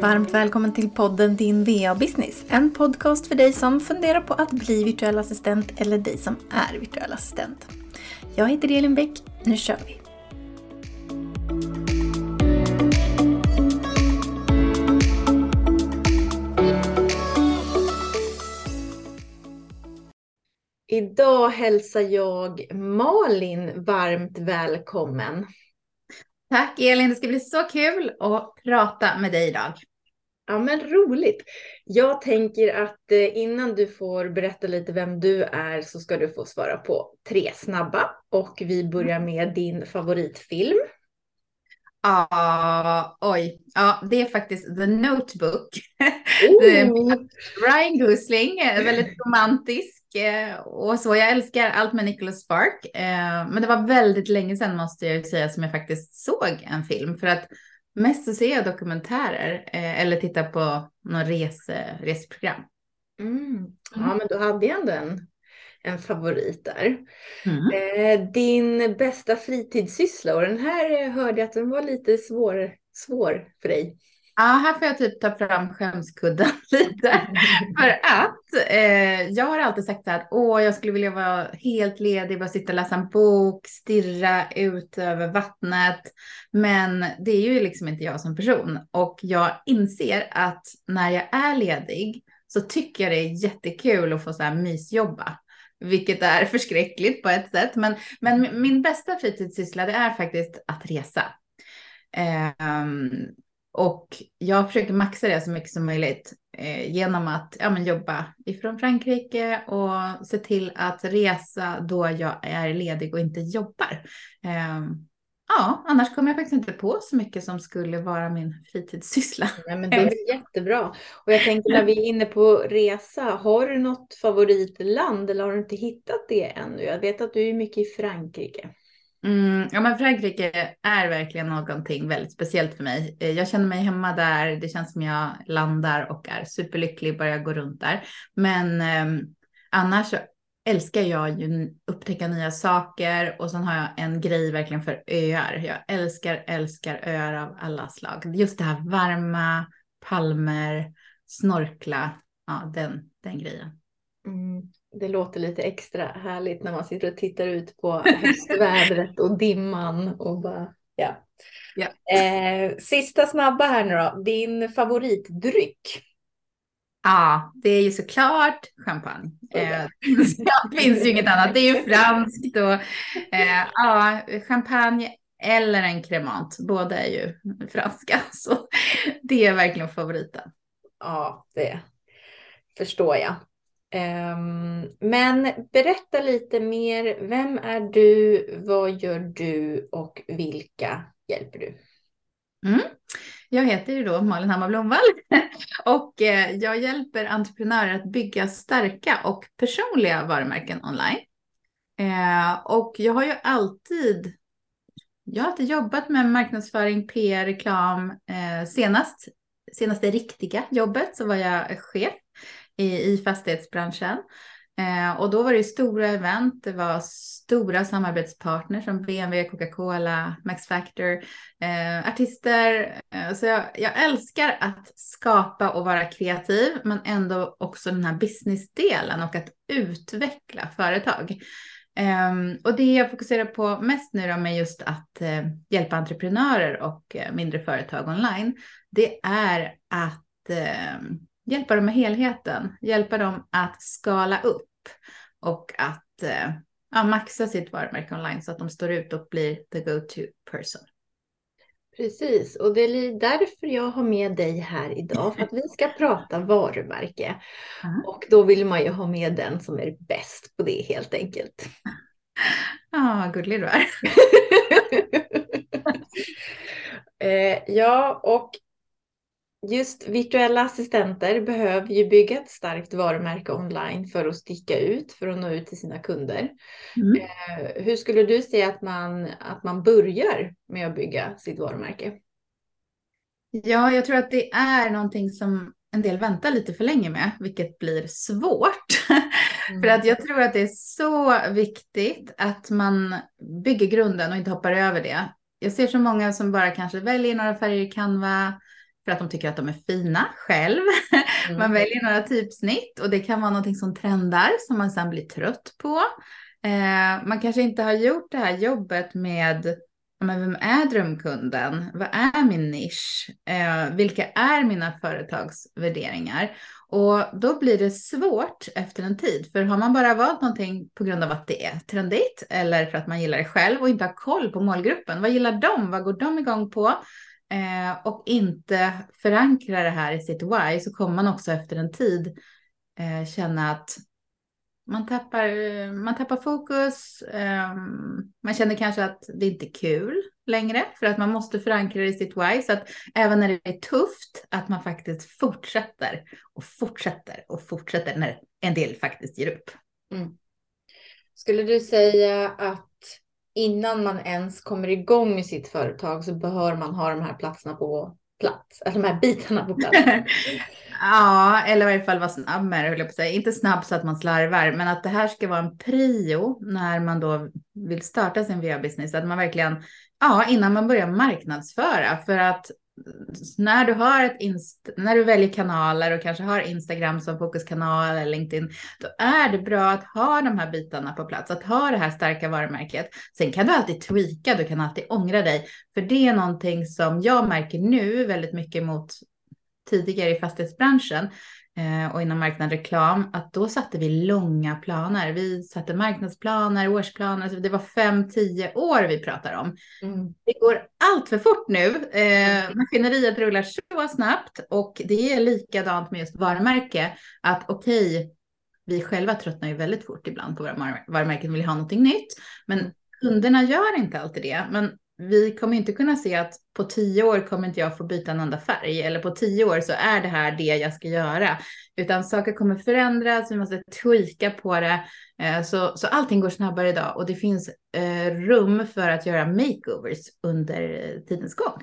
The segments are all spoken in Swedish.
Varmt välkommen till podden Din VA-business. En podcast för dig som funderar på att bli virtuell assistent eller dig som är virtuell assistent. Jag heter Elin Bäck. Nu kör vi! Idag hälsar jag Malin varmt välkommen. Tack Elin, det ska bli så kul att prata med dig idag. Ja men roligt. Jag tänker att eh, innan du får berätta lite vem du är så ska du få svara på tre snabba. Och vi börjar med din favoritfilm. Ja, ah, oj. Ja, det är faktiskt The Notebook. Oh. Ryan Gosling, väldigt romantisk. Eh, och så. Jag älskar allt med Nicholas Spark. Eh, men det var väldigt länge sedan måste jag säga som jag faktiskt såg en film. För att mest så ser jag dokumentärer eh, eller tittar på någon rese, reseprogram. Mm. Ja, men du hade ju ändå en, en favorit där. Mm. din bästa fritidssyssla och den här hörde jag att den var lite svår, svår för dig. Ja, här får jag typ ta fram skämskudden lite. För att eh, jag har alltid sagt att åh, jag skulle vilja vara helt ledig, bara sitta och läsa en bok, stirra ut över vattnet. Men det är ju liksom inte jag som person. Och jag inser att när jag är ledig så tycker jag det är jättekul att få så här mysjobba. Vilket är förskräckligt på ett sätt. Men, men min bästa fritidssyssla det är faktiskt att resa. Eh, och jag försöker maxa det så mycket som möjligt eh, genom att ja, men jobba ifrån Frankrike och se till att resa då jag är ledig och inte jobbar. Eh, ja, annars kommer jag faktiskt inte på så mycket som skulle vara min fritidssyssla. Nej, men det är jättebra. Och jag tänker när vi är inne på resa, har du något favoritland eller har du inte hittat det ännu? Jag vet att du är mycket i Frankrike. Mm, ja, men Frankrike är verkligen någonting väldigt speciellt för mig. Eh, jag känner mig hemma där. Det känns som jag landar och är superlycklig bara jag går runt där. Men eh, annars så älskar jag ju upptäcka nya saker och sen har jag en grej verkligen för öar. Jag älskar, älskar öar av alla slag. Just det här varma, palmer, snorkla, ja, den, den grejen. Mm det låter lite extra härligt när man sitter och tittar ut på höstvädret och dimman och bara, ja. ja. Eh, sista snabba här nu då, din favoritdryck? Ja, det är ju såklart champagne. Eh, det finns ju inget annat. Det är ju franskt och eh, ja, champagne eller en cremant. Båda är ju franska, så det är verkligen favoriten. Ja, det förstår jag. Ehm, men berätta lite mer. Vem är du? Vad gör du och vilka hjälper du? Mm. Jag heter ju då Malin Hammar Blomvall och eh, jag hjälper entreprenörer att bygga starka och personliga varumärken online. Eh, och jag har ju alltid, jag har alltid jobbat med marknadsföring, PR, reklam. Eh, senast, senaste riktiga jobbet så var jag chef i, i fastighetsbranschen. Eh, och då var det stora event, det var stora samarbetspartners som BMW, Coca-Cola, Max Factor, eh, artister. Eh, så jag, jag, älskar att skapa och vara kreativ, men ändå också den här businessdelen och att utveckla företag. Ehm, och det jag fokuserar på mest nu då med just att eh, hjälpa entreprenörer och eh, mindre företag online, det är att ehm, hjälpa dem med helheten, hjälpa dem att skala upp och att eh, ja, maxa sitt varumärke online så att de står ut och blir the go-to person. Precis, och det är därför jag har med dig här idag, för att vi ska prata varumärke. Mm. Och då vill man ju ha med den som är bäst på det helt enkelt. Ja, ah, gullig du är. eh, ja, och just virtuella assistenter behöver ju bygga ett starkt varumärke online för att sticka ut, för att nå ut till sina kunder. Mm. Eh, hur skulle du säga att man, att man börjar med att bygga sitt varumärke? Ja, jag tror att det är någonting som en del väntar lite för länge med, vilket blir svårt. Mm. för att jag tror att det är så viktigt att man bygger grunden och inte hoppar över det. Jag ser så många som bara kanske väljer några färger i Canva, för att de tycker att de är fina själv. Mm. Man väljer några typsnitt och det kan vara någonting som trendar som man sen blir trött på. Eh, man kanske inte har gjort det här jobbet med men vem är drömkunden? Vad är min nisch? Eh, vilka är mina företagsvärderingar? Och då blir det svårt efter en tid, för har man bara valt någonting på grund av att det är trendigt eller för att man gillar det själv och inte har koll på målgruppen, vad gillar de? Vad går de igång på? Eh, och inte förankra det här i sitt why så kommer man också efter en tid eh, känna att man tappar, man tappar fokus. Eh, man känner kanske att det inte är kul längre för att man måste förankra det i sitt why. Så att även när det är tufft att man faktiskt fortsätter och fortsätter och fortsätter när en del faktiskt ger upp. Mm. Skulle du säga att innan man ens kommer igång med sitt företag så bör man ha de här platserna på plats, eller de här bitarna på plats? Ja, eller i varje fall vara snabb med det, höll jag på att säga. Inte snabb så att man slarvar, men att det här ska vara en prio när man då vill starta sin VA-business. Att man verkligen, ja, innan man börjar marknadsföra. För att när du har ett inst när du väljer kanaler och kanske har Instagram som fokuskanal eller LinkedIn, då är det bra att ha de här bitarna på plats, att ha det här starka varumärket. Sen kan du alltid tweaka, du kan alltid ångra dig, för det är någonting som jag märker nu väldigt mycket mot tidigare i fastighetsbranschen och inom marknad reklam, att då satte vi långa planer. Vi satte marknadsplaner, årsplaner, så det var fem, tio år vi pratar om. Mm. Det går allt för fort nu. Eh, mm. maskineriet rullar så snabbt och det är likadant med just varumärke, att okej, okay, vi själva tröttnar ju väldigt fort ibland på våra varumärken, vill ha någonting nytt, men mm. kunderna gör inte alltid det. Men vi kommer inte kunna se att på tio år kommer inte jag få byta en enda färg eller på tio år så är det här det jag ska göra. Utan saker kommer förändras, vi måste tweaka på det. Eh, så, så allting går snabbare idag och det finns eh, rum för att göra makeovers under tidens gång.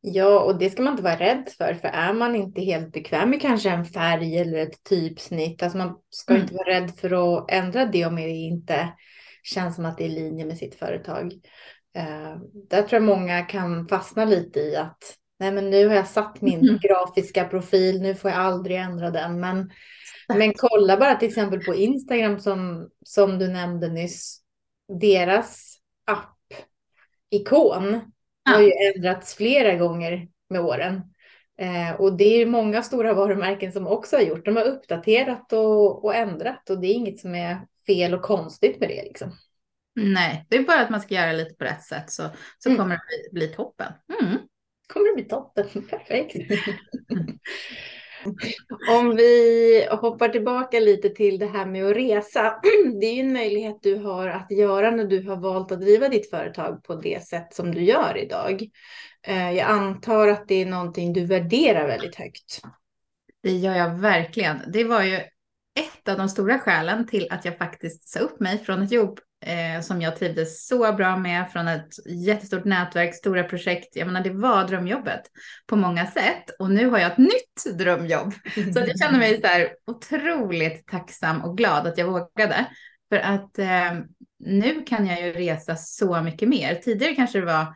Ja, och det ska man inte vara rädd för, för är man inte helt bekväm med kanske en färg eller ett typsnitt, alltså man ska mm. inte vara rädd för att ändra det om det inte känns som att det är i linje med sitt företag. Eh, där tror jag många kan fastna lite i att nej men nu har jag satt min mm. grafiska profil, nu får jag aldrig ändra den. Men, men kolla bara till exempel på Instagram som, som du nämnde nyss. Deras app-ikon har ju ändrats flera gånger med åren. Eh, och det är många stora varumärken som också har gjort. De har uppdaterat och, och ändrat och det är inget som är fel och konstigt med det. Liksom. Nej, det är bara att man ska göra lite på rätt sätt så, så mm. kommer det bli, bli toppen. Mm. Kommer det bli toppen, perfekt. Om vi hoppar tillbaka lite till det här med att resa. Det är ju en möjlighet du har att göra när du har valt att driva ditt företag på det sätt som du gör idag. Eh, jag antar att det är någonting du värderar väldigt högt. Det gör jag verkligen. Det var ju ett av de stora skälen till att jag faktiskt sa upp mig från ett jobb eh, som jag trivdes så bra med från ett jättestort nätverk, stora projekt. Jag menar, det var drömjobbet på många sätt och nu har jag ett nytt drömjobb. Så jag känner mig så här otroligt tacksam och glad att jag vågade. För att eh, nu kan jag ju resa så mycket mer. Tidigare kanske det var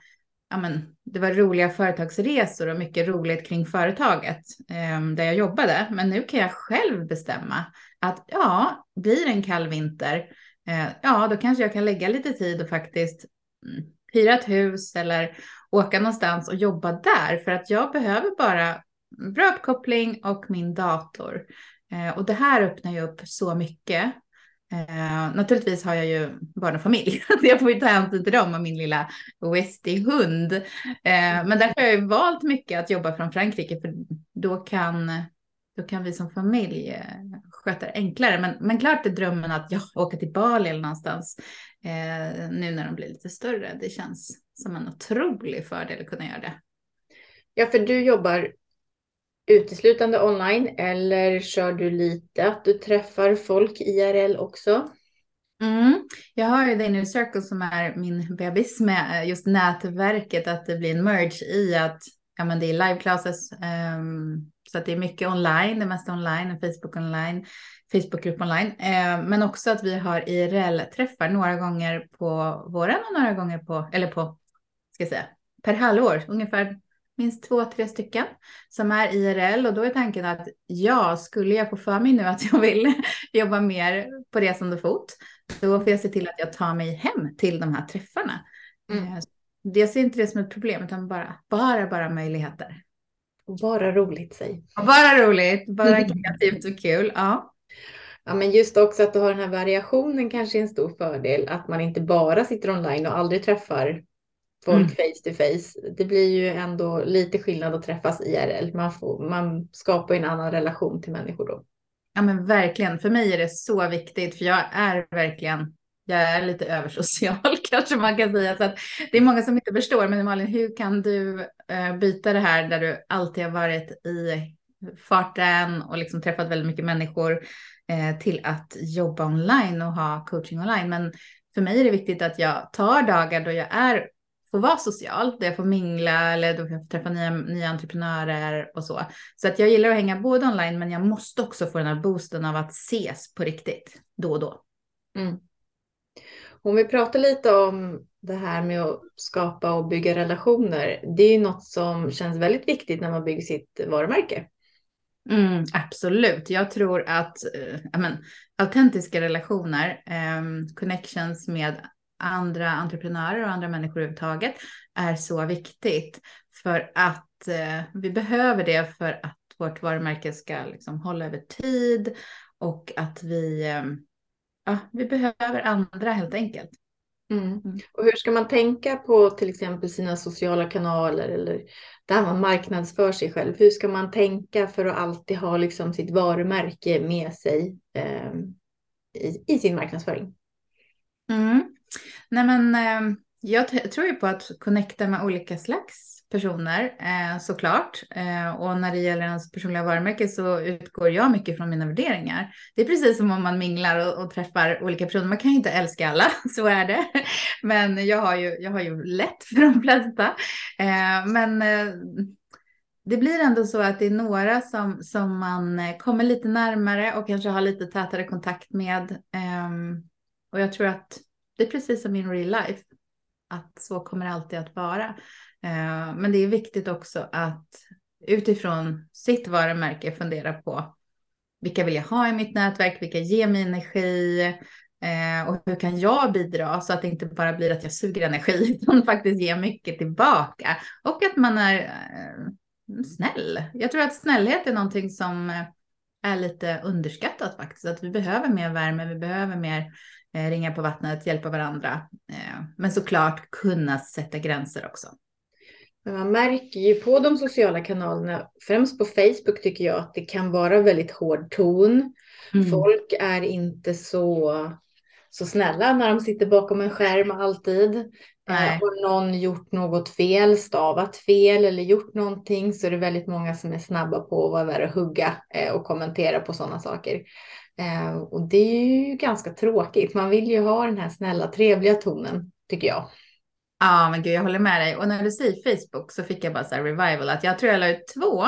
ja, men, det var roliga företagsresor och mycket roligt kring företaget eh, där jag jobbade. Men nu kan jag själv bestämma att ja, blir det en kall vinter Eh, ja, då kanske jag kan lägga lite tid och faktiskt mm, hyra ett hus eller åka någonstans och jobba där för att jag behöver bara bra uppkoppling och min dator. Eh, och det här öppnar ju upp så mycket. Eh, naturligtvis har jag ju barn och familj, så jag får ju ta hänsyn till dem och min lilla Westie-hund. Eh, men därför har jag ju valt mycket att jobba från Frankrike, för då kan, då kan vi som familj eh, sköta det enklare. Men, men klart är drömmen att ja, åka till Bali eller någonstans eh, nu när de blir lite större. Det känns som en otrolig fördel att kunna göra det. Ja, för du jobbar uteslutande online eller kör du lite att du träffar folk IRL också? Mm. Jag har ju The Inner Circle som är min bebis med just nätverket, att det blir en merge i att ja, men det är live classes, um, så att det är mycket online, det mesta online, Facebook online, Facebookgrupp online. Eh, men också att vi har IRL-träffar några gånger på våren och några gånger på, eller på, ska jag säga, per halvår, ungefär minst två, tre stycken som är IRL och då är tanken att ja, skulle jag få för mig nu att jag vill jobba mer på resande fot, då får jag se till att jag tar mig hem till de här träffarna. Mm. Eh, jag ser inte det som ett problem utan bara, bara, bara möjligheter. Bara roligt säg. Bara roligt, bara kreativt och kul. Ja. Ja, men just också att du har den här variationen kanske är en stor fördel. Att man inte bara sitter online och aldrig träffar folk mm. face to face. Det blir ju ändå lite skillnad att träffas IRL. Man, får, man skapar en annan relation till människor då. Ja men verkligen. För mig är det så viktigt för jag är verkligen jag är lite översocial kanske man kan säga. Så att det är många som inte förstår. Men Malin, hur kan du Eh, byta det här där du alltid har varit i farten och liksom träffat väldigt mycket människor eh, till att jobba online och ha coaching online. Men för mig är det viktigt att jag tar dagar då jag är får vara social, där jag får mingla eller då jag får träffa nya, nya entreprenörer och så. Så att jag gillar att hänga både online, men jag måste också få den här boosten av att ses på riktigt då och då. Mm. Om vi pratar lite om det här med att skapa och bygga relationer. Det är ju något som känns väldigt viktigt när man bygger sitt varumärke. Mm, absolut. Jag tror att äh, men, autentiska relationer, äh, connections med andra entreprenörer och andra människor överhuvudtaget är så viktigt. För att äh, vi behöver det för att vårt varumärke ska liksom hålla över tid och att vi ehm, ja, vi behöver andra helt enkelt. Mm. mm. Och hur ska man tänka på till exempel sina sociala kanaler eller där man marknadsför sig själv? Hur ska man tänka för att alltid ha liksom sitt varumärke med sig eh, i, i, sin marknadsföring? Mm. Nej, men, eh, jag tror ju på att connecta med olika slags personer eh, såklart. Eh, och när det gäller ens personliga varumärke så utgår jag mycket från mina värderingar. Det är precis som om man minglar och, och träffar olika personer. Man kan ju inte älska alla, så är det. Men jag har ju, jag har ju lätt för de flesta. Eh, men eh, det blir ändå så att det är några som, som man eh, kommer lite närmare och kanske har lite tätare kontakt med. Ehm, och jag tror att det är precis som in real life. Att så kommer det alltid att vara. Eh, men det är viktigt också att utifrån sitt varumärke fundera på vilka vill jag ha i mitt nätverk, vilka ger mig energi eh, och hur kan jag bidra så att det inte bara blir att jag suger energi utan faktiskt ger mycket tillbaka och att man är eh, snäll. Jag tror att snällhet är någonting som är lite underskattat faktiskt, att vi behöver mer värme, vi behöver mer ringa på vattnet, hjälpa varandra, men såklart kunna sätta gränser också. Man märker ju på de sociala kanalerna, främst på Facebook tycker jag att det kan vara väldigt hård ton. Mm. Folk är inte så, så snälla när de sitter bakom en skärm alltid. Eh, Nej. Har någon gjort något fel, stavat fel eller gjort någonting så är det väldigt många som är snabba på att vara där och hugga eh, och kommentera på sådana saker. Eh, och det är ju ganska tråkigt. Man vill ju ha den här snälla, trevliga tonen tycker jag. Ja, men gud, jag håller med dig. Och när du säger Facebook så fick jag bara så här revival att jag tror jag la ut två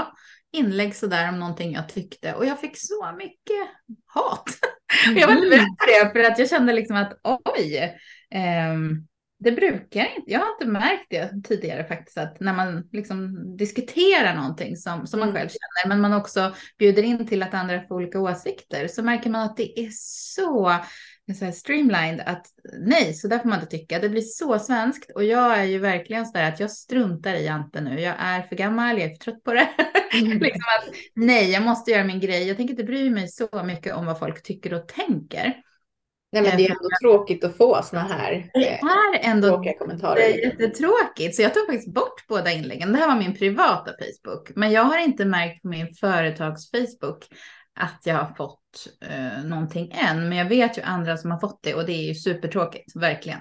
inlägg så där om någonting jag tyckte och jag fick så mycket hat. Mm. jag var inte beredd på det för att jag kände liksom att oj, eh, det brukar inte, jag har inte märkt det tidigare faktiskt att när man liksom diskuterar någonting som, som man mm. själv känner men man också bjuder in till att andra får olika åsikter så märker man att det är så så här streamlined att nej, så där får man inte tycka. Det blir så svenskt och jag är ju verkligen så där att jag struntar i Ante nu. Jag är för gammal, jag är för trött på det. Mm. liksom att, nej, jag måste göra min grej. Jag tänker inte bry mig så mycket om vad folk tycker och tänker. Nej, men det är ändå tråkigt att få sådana här det är ändå tråkiga kommentarer. Det är jättetråkigt, så jag tog faktiskt bort båda inläggen. Det här var min privata Facebook, men jag har inte märkt på min företags Facebook att jag har fått eh, någonting än. Men jag vet ju andra som har fått det och det är ju supertråkigt, verkligen.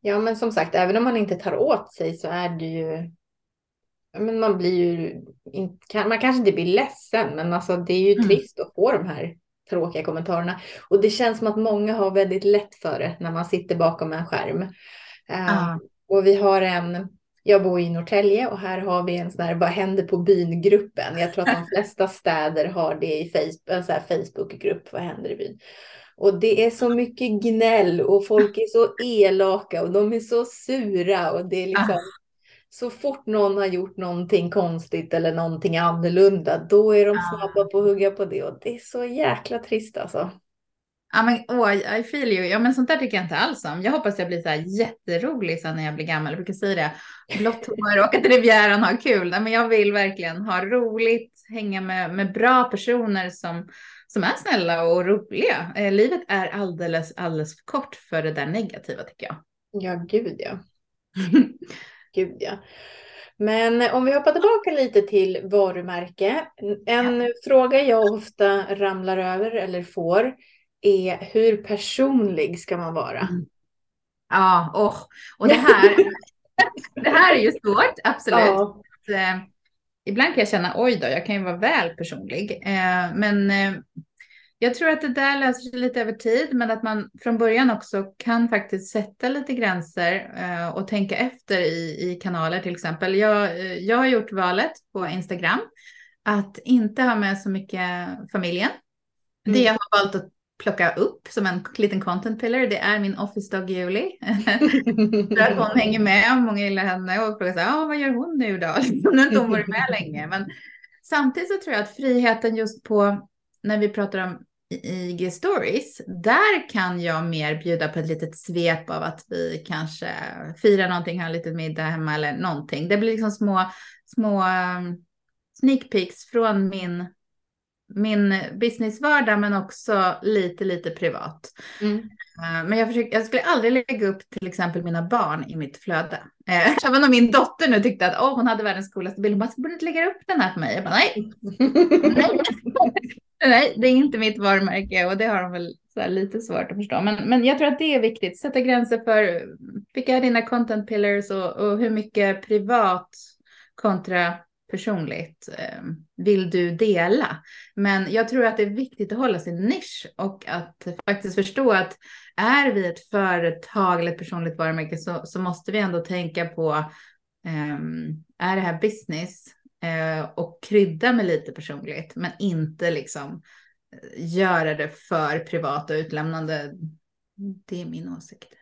Ja, men som sagt, även om man inte tar åt sig så är det ju. Men man blir ju. Man kanske inte blir ledsen, men alltså det är ju mm. trist att få de här tråkiga kommentarerna. Och det känns som att många har väldigt lätt för det när man sitter bakom en skärm. Uh, och vi har en jag bor i Norrtälje och här har vi en sån här Vad händer på byn-gruppen. Jag tror att de flesta städer har det i Facebook, Facebook-grupp Vad händer i byn. Och det är så mycket gnäll och folk är så elaka och de är så sura och det är liksom så fort någon har gjort någonting konstigt eller någonting annorlunda, då är de snabba på att hugga på det och det är så jäkla trist alltså. Ja men åh, I feel you. Ja men sånt där tycker jag inte alls om. Jag hoppas jag blir så här jätterolig sen när jag blir gammal. Jag brukar säga det. Blått hår, åka till Rivieran, ha kul. Nej, men jag vill verkligen ha roligt, hänga med, med bra personer som, som är snälla och roliga. Eh, livet är alldeles, alldeles för kort för det där negativa tycker jag. Ja, gud ja. gud ja. Men om vi hoppar tillbaka lite till varumärke. En ja. fråga jag ofta ramlar över eller får är hur personlig ska man vara? Mm. Ja, oh. och det här, det här är ju svårt, absolut. Ja. Att, eh, ibland kan jag känna, oj då, jag kan ju vara väl personlig. Eh, men eh, jag tror att det där löser sig lite över tid, men att man från början också kan faktiskt sätta lite gränser eh, och tänka efter i, i kanaler till exempel. Jag, eh, jag har gjort valet på Instagram att inte ha med så mycket familjen. Mm. Det jag har valt att plocka upp som en liten content pillar. Det är min office dog Julie. För hon hänger med många gillar henne och frågar så här, ah, vad gör hon nu då? Nu har inte hon varit med länge. Men samtidigt så tror jag att friheten just på när vi pratar om IG stories, där kan jag mer bjuda på ett litet svep av att vi kanske firar någonting, har en liten middag hemma eller någonting. Det blir liksom små, små um, sneak peeks från min min businessvardag men också lite, lite privat. Mm. Eh, men jag, försöker, jag skulle aldrig lägga upp till exempel mina barn i mitt flöde. Eh, även om min dotter nu tyckte att oh, hon hade världens coolaste bild, hon borde inte lägga upp den här på mig. Jag bara, nej. nej. nej, det är inte mitt varumärke och det har de väl lite svårt att förstå. Men, men jag tror att det är viktigt, sätta gränser för vilka är dina content pillars och, och hur mycket privat kontra personligt eh, vill du dela? Men jag tror att det är viktigt att hålla sin nisch och att faktiskt förstå att är vi ett företag eller ett personligt varumärke så, så måste vi ändå tänka på eh, är det här business eh, och krydda med lite personligt men inte liksom eh, göra det för privat och utlämnande. Det är min åsikt.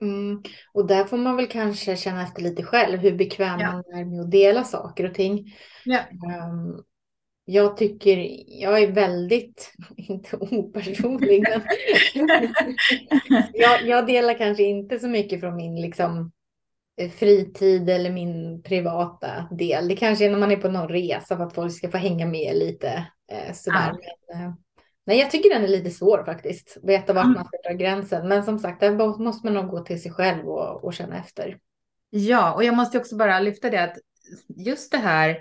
Mm. Och där får man väl kanske känna efter lite själv hur bekväm ja. man är med att dela saker och ting. Ja. Um, jag tycker, jag är väldigt, inte opersonlig, men jag, jag, delar kanske inte så mycket från min liksom, eh, fritid eller min privata del. Det kanske är när man är på någon resa för att folk ska få hänga med lite eh, sådär. Ja. Men, eh, Nej, jag tycker den är lite svår faktiskt. Veta vart mm. man ska dra gränsen. Men som sagt, där måste man nog gå till sig själv och, och känna efter. Ja, och jag måste också bara lyfta det att just det här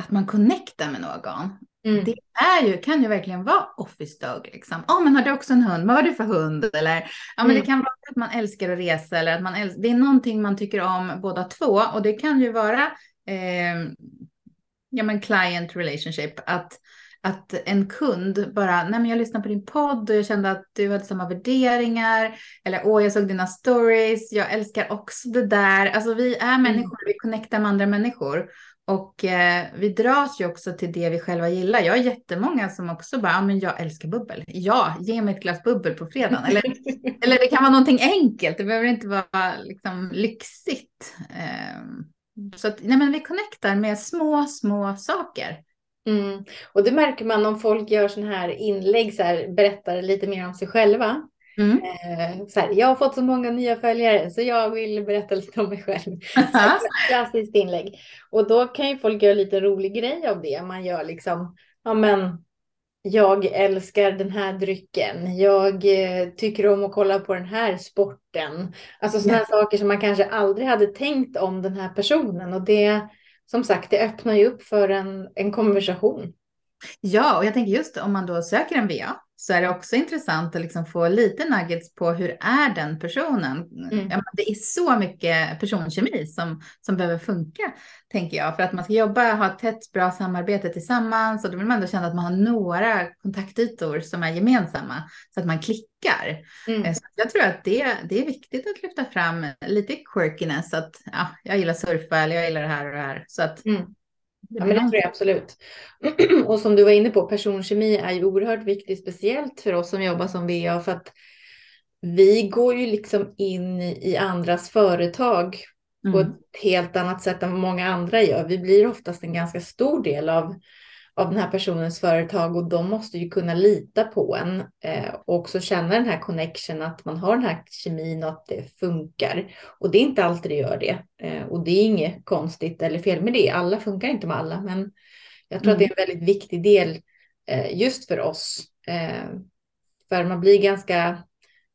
att man connectar med någon. Mm. Det är ju, kan ju verkligen vara office dog. Liksom. Oh, men har du också en hund? Vad har du för hund? Eller, ja, men mm. Det kan vara att man älskar att resa eller att man älskar, det är någonting man tycker om båda två. Och det kan ju vara eh, ja, men client relationship. Att att en kund bara, nej men jag lyssnade på din podd och jag kände att du hade samma värderingar. Eller åh, jag såg dina stories, jag älskar också det där. Alltså vi är mm. människor, vi connectar med andra människor. Och eh, vi dras ju också till det vi själva gillar. Jag har jättemånga som också bara, ja men jag älskar bubbel. Ja, ge mig ett glas bubbel på fredagen. Eller, eller det kan vara någonting enkelt, det behöver inte vara liksom lyxigt. Eh, så att, nej men vi connectar med små, små saker. Mm. Och det märker man om folk gör sådana här inlägg, så här, berättar lite mer om sig själva. Mm. Eh, så här, jag har fått så många nya följare så jag vill berätta lite om mig själv. Klassiskt inlägg. Och då kan ju folk göra lite rolig grej av det. Man gör liksom, ja men jag älskar den här drycken. Jag eh, tycker om att kolla på den här sporten. Alltså sådana ja. saker som man kanske aldrig hade tänkt om den här personen. Och det, som sagt, det öppnar ju upp för en, en konversation. Ja, och jag tänker just om man då söker en VA så är det också intressant att liksom få lite nuggets på hur är den personen. Mm. Ja, det är så mycket personkemi som, som behöver funka, tänker jag, för att man ska jobba, ha ett tätt, bra samarbete tillsammans och då vill man ändå känna att man har några kontaktytor som är gemensamma så att man klickar. Mm. Eh, så jag tror att det, det är viktigt att lyfta fram lite quirkiness, att ja, jag gillar surfa eller jag gillar det här och det här. Så att mm. Ja, men det tror jag absolut. Och som du var inne på, personkemi är ju oerhört viktigt, speciellt för oss som jobbar som VA, för att vi går ju liksom in i andras företag mm. på ett helt annat sätt än vad många andra gör. Vi blir oftast en ganska stor del av, av den här personens företag och de måste ju kunna lita på en eh, och också känna den här connection, att man har den här kemin och att det funkar. Och det är inte alltid det gör det. Eh, och det är inget konstigt eller fel med det. Alla funkar inte med alla, men jag tror mm. att det är en väldigt viktig del eh, just för oss. Eh, för man blir ganska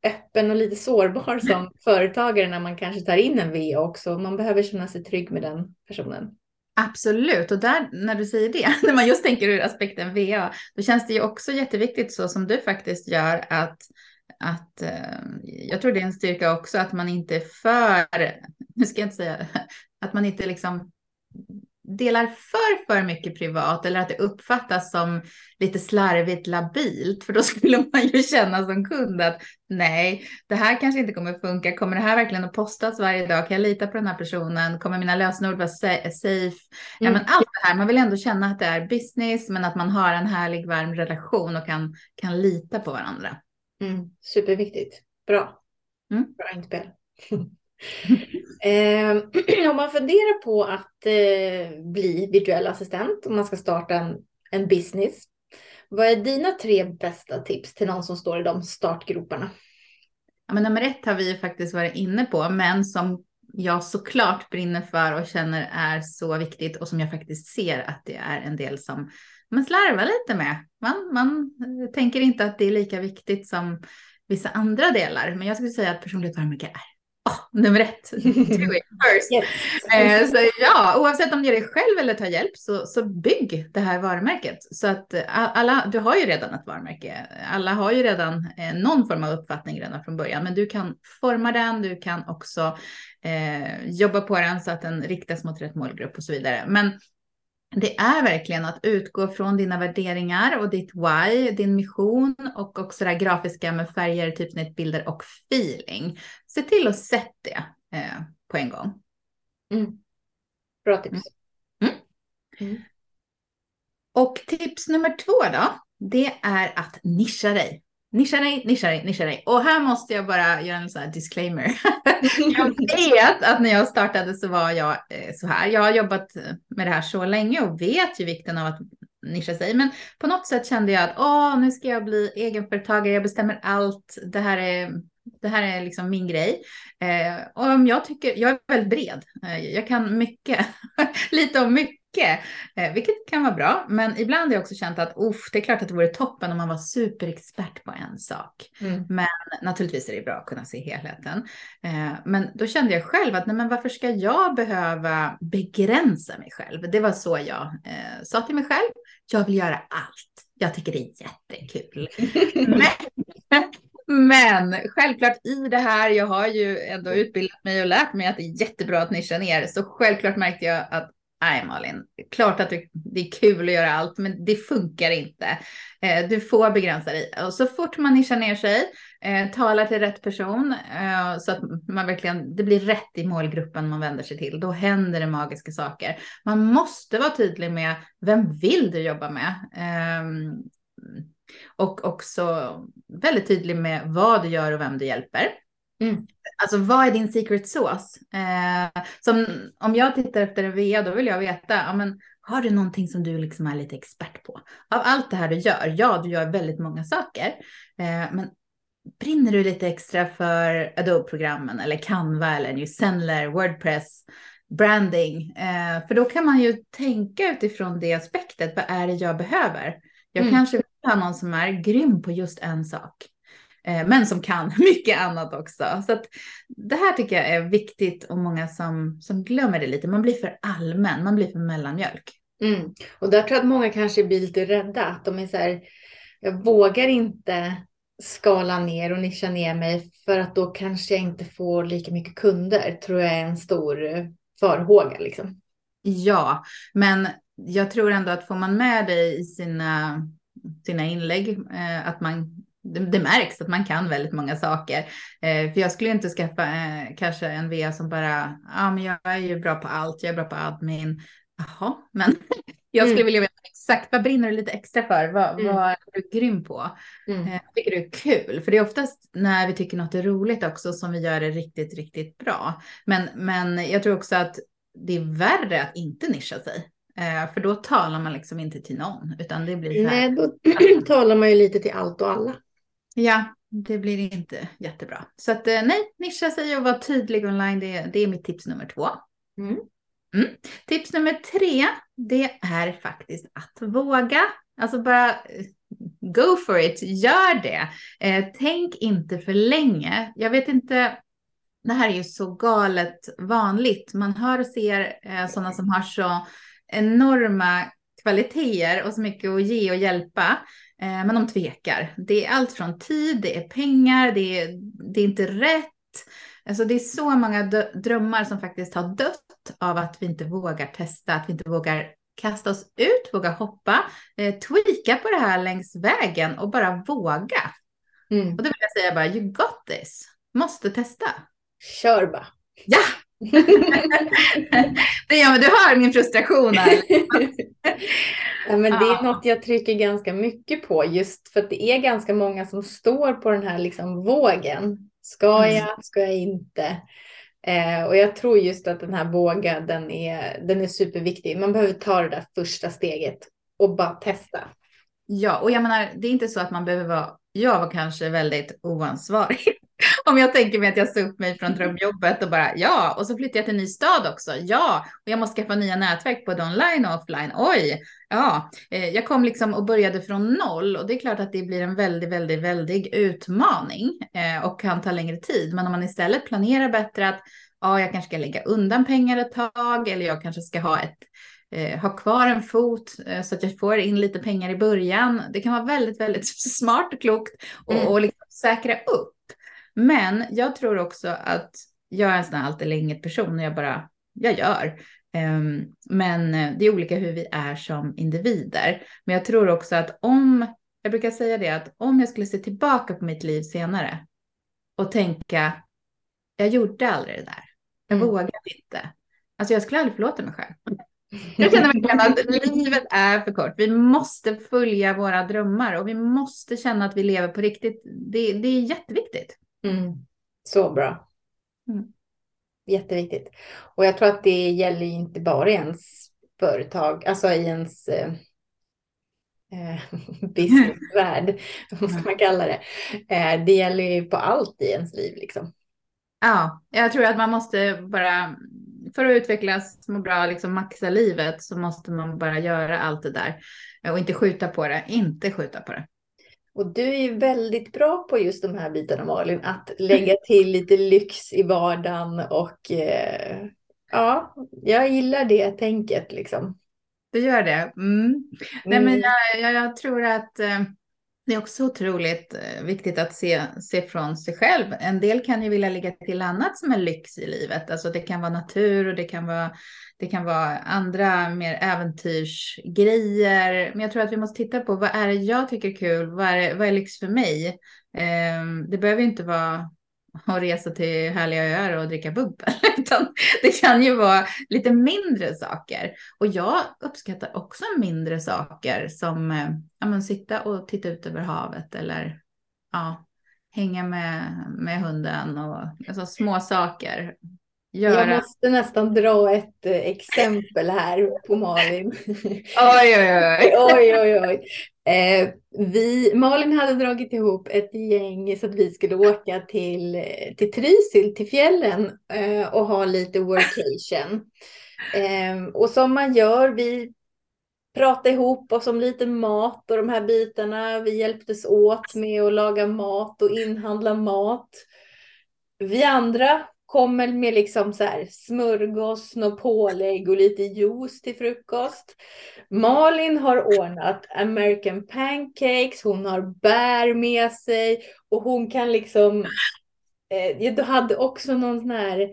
öppen och lite sårbar som företagare när man kanske tar in en VA också. Man behöver känna sig trygg med den personen. Absolut, och där när du säger det, när man just tänker ur aspekten VA, då känns det ju också jätteviktigt så som du faktiskt gör att att eh, jag tror det är en styrka också att man inte är för, nu ska jag inte säga, att man inte liksom delar för, för mycket privat eller att det uppfattas som lite slarvigt labilt. För då skulle man ju känna som kund att nej, det här kanske inte kommer funka. Kommer det här verkligen att postas varje dag? Kan jag lita på den här personen? Kommer mina lösenord vara safe? Mm. Ja, men allt det här, man vill ändå känna att det är business, men att man har en härlig, varm relation och kan, kan lita på varandra. Mm. Superviktigt. Bra. Mm. Bra inspel. eh, om man funderar på att eh, bli virtuell assistent, om man ska starta en, en business, vad är dina tre bästa tips till någon som står i de startgroparna? Ja, men nummer ett har vi faktiskt varit inne på, men som jag såklart brinner för och känner är så viktigt och som jag faktiskt ser att det är en del som man slarvar lite med. Man, man tänker inte att det är lika viktigt som vissa andra delar, men jag skulle säga att personligt varumärke är oh, nummer ett. Do it first. Yes. Eh, så ja, oavsett om du gör det själv eller tar hjälp så, så bygg det här varumärket. Så att eh, alla, du har ju redan ett varumärke. Alla har ju redan eh, någon form av uppfattning redan från början, men du kan forma den. Du kan också eh, jobba på den så att den riktas mot rätt målgrupp och så vidare. Men det är verkligen att utgå från dina värderingar och ditt why, din mission och också det här grafiska med färger, typsnitt, bilder och feeling. Se till att sätta det eh, på en gång. Mm. Bra tips. Mm. Mm. Och tips nummer två då, det är att nischa dig. Nischa dig, nischa dig, nischa dig. Och här måste jag bara göra en sån här disclaimer. jag vet att när jag startade så var jag eh, så här. Jag har jobbat med det här så länge och vet ju vikten av att nischa sig. Men på något sätt kände jag att åh, nu ska jag bli egenföretagare. Jag bestämmer allt. Det här är det här är liksom min grej. Eh, och om jag tycker, jag är väldigt bred. Eh, jag kan mycket, lite om mycket mycket, eh, vilket kan vara bra. Men ibland har jag också känt att det är klart att det vore toppen om man var superexpert på en sak. Mm. Men naturligtvis är det bra att kunna se helheten. Eh, men då kände jag själv att nej, men varför ska jag behöva begränsa mig själv? Det var så jag eh, sa till mig själv. Jag vill göra allt. Jag tycker det är jättekul. men, men självklart i det här, jag har ju ändå utbildat mig och lärt mig att det är jättebra att nischa ner. Så självklart märkte jag att Nej Malin, klart att det är kul att göra allt, men det funkar inte. Eh, du får begränsa dig. Och så fort man nischar ner sig, eh, talar till rätt person, eh, så att man verkligen, det blir rätt i målgruppen man vänder sig till, då händer det magiska saker. Man måste vara tydlig med vem vill du jobba med? Ehm, och också väldigt tydlig med vad du gör och vem du hjälper. Mm. Alltså vad är din secret sauce? Eh, som, om jag tittar efter en VA då vill jag veta, ja, men, har du någonting som du liksom är lite expert på? Av allt det här du gör, ja du gör väldigt många saker, eh, men brinner du lite extra för Adobe-programmen eller Canva eller New Sendler, Wordpress, branding? Eh, för då kan man ju tänka utifrån det aspektet, vad är det jag behöver? Jag mm. kanske vill ha någon som är grym på just en sak. Eh, men som kan mycket annat också. Så att det här tycker jag är viktigt och många som, som glömmer det lite. Man blir för allmän, man blir för mellanmjölk. Mm. Och där tror jag att många kanske blir lite rädda. Att de är så här, jag vågar inte skala ner och nischa ner mig för att då kanske jag inte får lika mycket kunder. Tror jag är en stor farhåga liksom. Ja, men jag tror ändå att får man med dig i sina, sina inlägg, eh, att man det, det, märks att man kan väldigt många saker. Eh, för jag skulle inte skaffa eh, kanske en VA som bara, ja men jag är ju bra på allt, jag är bra på admin. Jaha, men Jag skulle mm. vilja veta exakt vad brinner du lite extra för? Vad, mm. vad är du grym på? Mm. Eh, tycker det är kul, för det är oftast när vi tycker något är roligt också som vi gör det riktigt, riktigt bra. Men, men jag tror också att det är värre att inte nischa sig. Eh, för då talar man liksom inte till någon, utan det blir så här. Nej, då talar man ju lite till allt och alla. Ja, det blir inte jättebra. Så att eh, nej, nischa sig och vara tydlig online, det, det är mitt tips nummer två. Mm. Mm. Tips nummer tre, det är faktiskt att våga. Alltså bara eh, go for it, gör det. Eh, tänk inte för länge. Jag vet inte, det här är ju så galet vanligt. Man hör och ser eh, sådana som har så enorma kvaliteter och så mycket att ge och hjälpa. Eh, men de tvekar. Det är allt från tid, det är pengar, det är, det är inte rätt. Alltså det är så många drömmar som faktiskt har dött av att vi inte vågar testa, att vi inte vågar kasta oss ut, våga hoppa, eh, tweaka på det här längs vägen och bara våga. Mm. Och då vill jag säga bara, you got this. Måste testa. Kör bara. Ja! Det, ja, men du hör min frustration här. ja, men det är något jag trycker ganska mycket på just för att det är ganska många som står på den här liksom vågen. Ska mm. jag? Ska jag inte? Eh, och jag tror just att den här vågen, den är, den är superviktig. Man behöver ta det där första steget och bara testa. Ja, och jag menar, det är inte så att man behöver vara, jag var kanske väldigt oansvarig om jag tänker mig att jag sa upp mig från drömjobbet och bara ja, och så flyttar jag till en ny stad också. Ja, och jag måste skaffa nya nätverk både online och offline. Oj, ja, eh, jag kom liksom och började från noll och det är klart att det blir en väldigt, väldigt, väldigt utmaning eh, och kan ta längre tid. Men om man istället planerar bättre att ja, jag kanske ska lägga undan pengar ett tag eller jag kanske ska ha ett eh, ha kvar en fot så att jag får in lite pengar i början. Det kan vara väldigt, väldigt smart och klokt och, mm. och liksom säkra upp. Men jag tror också att jag är en sån här allt eller inget person och jag bara, jag gör. Um, men det är olika hur vi är som individer. Men jag tror också att om, jag brukar säga det att om jag skulle se tillbaka på mitt liv senare och tänka, jag gjorde aldrig det där. Jag mm. vågade inte. Alltså jag skulle aldrig förlåta mig själv. Jag känner verkligen att livet är för kort. Vi måste följa våra drömmar och vi måste känna att vi lever på riktigt. Det, det är jätteviktigt. Mm. Så bra. Mm. Jätteviktigt. Och jag tror att det gäller inte bara i ens företag, alltså i ens eh, eh businessvärld, vad ska man kalla det? Eh, det gäller ju på allt i ens liv liksom. Ja, jag tror att man måste bara, för att utvecklas, må bra, liksom maxa livet, så måste man bara göra allt det där och inte skjuta på det, inte skjuta på det. Och du är ju väldigt bra på just de här bitarna Malin, att lägga till lite lyx i vardagen och eh, ja, jag gillar det tänket liksom. Det gör det. Mm. Nej, men mm. jag, jag, jag tror att eh, det är också otroligt eh, viktigt att se, se från sig själv. En del kan ju vilja lägga till annat som är lyx i livet. Alltså det kan vara natur och det kan vara, det kan vara andra mer äventyrsgrejer. Men jag tror att vi måste titta på vad är det jag tycker är kul? Vad är, vad är lyx för mig? Eh, det behöver inte vara och resa till härliga öar och dricka bubbel. Utan det kan ju vara lite mindre saker. Och jag uppskattar också mindre saker som eh, ja, men sitta och titta ut över havet eller ja, hänga med, med hunden och alltså, små saker. Göra. Jag måste nästan dra ett eh, exempel här på Malin. Oj, oj, oj. oj, oj, oj. Eh, vi, Malin hade dragit ihop ett gäng så att vi skulle åka till, till Trysil, till fjällen eh, och ha lite workation. Eh, och som man gör, vi pratade ihop oss om lite mat och de här bitarna. Vi hjälptes åt med att laga mat och inhandla mat. Vi andra kommer med liksom så här smörgås och pålägg och lite juice till frukost. Malin har ordnat American pancakes, hon har bär med sig och hon kan liksom, eh, du hade också någon sån här,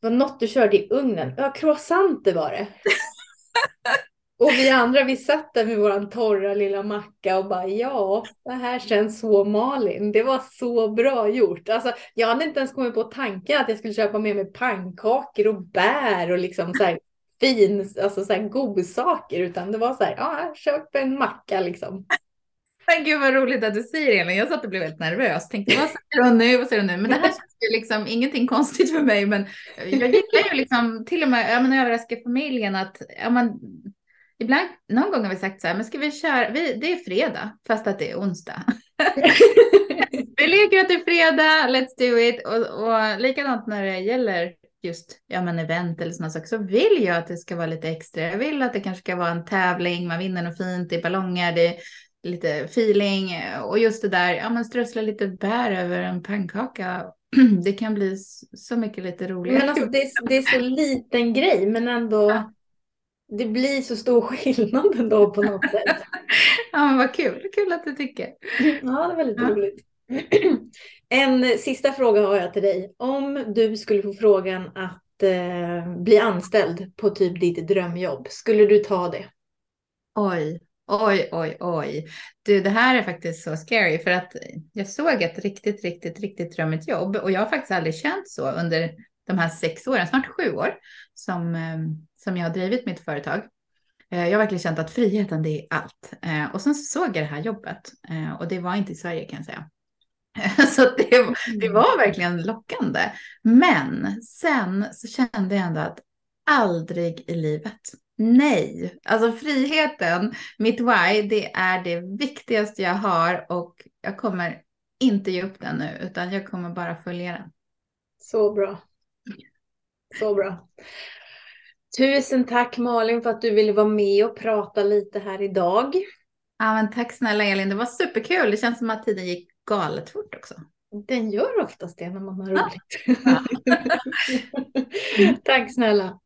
var något du körde i ugnen, ja croissanter var det. Och vi andra, vi satt där med våran torra lilla macka och bara ja, det här känns så Malin. Det var så bra gjort. Alltså, jag hade inte ens kommit på tanken att jag skulle köpa med mig pannkakor och bär och liksom så här fin, alltså så här godsaker utan det var så här, ja, köp en macka liksom. Men gud vad roligt att du säger Elin. Jag satt och blev väldigt nervös. Tänkte vad säger hon nu? Vad säger hon nu? Men det här känns ju liksom ingenting konstigt för mig. Men jag gillar ju liksom till och med, ja men överraska familjen att, ja men ibland, någon gång har vi sagt så här, men ska vi köra, vi, det är fredag fast att det är onsdag. vi leker att det är fredag, let's do it. Och, och likadant när det gäller just ja, men event eller sådana saker så vill jag att det ska vara lite extra. Jag vill att det kanske ska vara en tävling, man vinner något fint, det är ballonger, det är lite feeling och just det där, ja men strössla lite bär över en pannkaka. Det kan bli så mycket lite roligare. Men alltså det är, det är så liten grej men ändå ja. Det blir så stor skillnad ändå på något sätt. ja men vad kul, kul att du tycker. Ja det är väldigt ja. roligt. En sista fråga har jag till dig. Om du skulle få frågan att eh, bli anställd på typ ditt drömjobb, skulle du ta det? Oj, oj, oj, oj. Du, det här är faktiskt så scary för att jag såg ett riktigt, riktigt, riktigt drömmigt jobb och jag har faktiskt aldrig känt så under de här sex åren, snart sju år som, eh, som jag har drivit mitt företag. Eh, jag har verkligen känt att friheten, det är allt. Eh, och sen såg jag det här jobbet och det var inte i Sverige kan jag säga. Så det, det mm. var verkligen lockande. Men sen så kände jag ändå att aldrig i livet. Nej, alltså friheten, mitt why, det är det viktigaste jag har och jag kommer inte ge upp den nu utan jag kommer bara följa den. Så bra. Så bra. Tusen tack Malin för att du ville vara med och prata lite här idag. Ja, men tack snälla Elin, det var superkul. Det känns som att tiden gick galet fort också. Den gör oftast det när man har roligt. Ja. Tack snälla.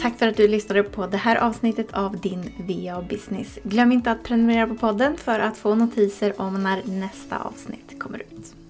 Tack för att du lyssnade på det här avsnittet av din VA Business. Glöm inte att prenumerera på podden för att få notiser om när nästa avsnitt kommer ut.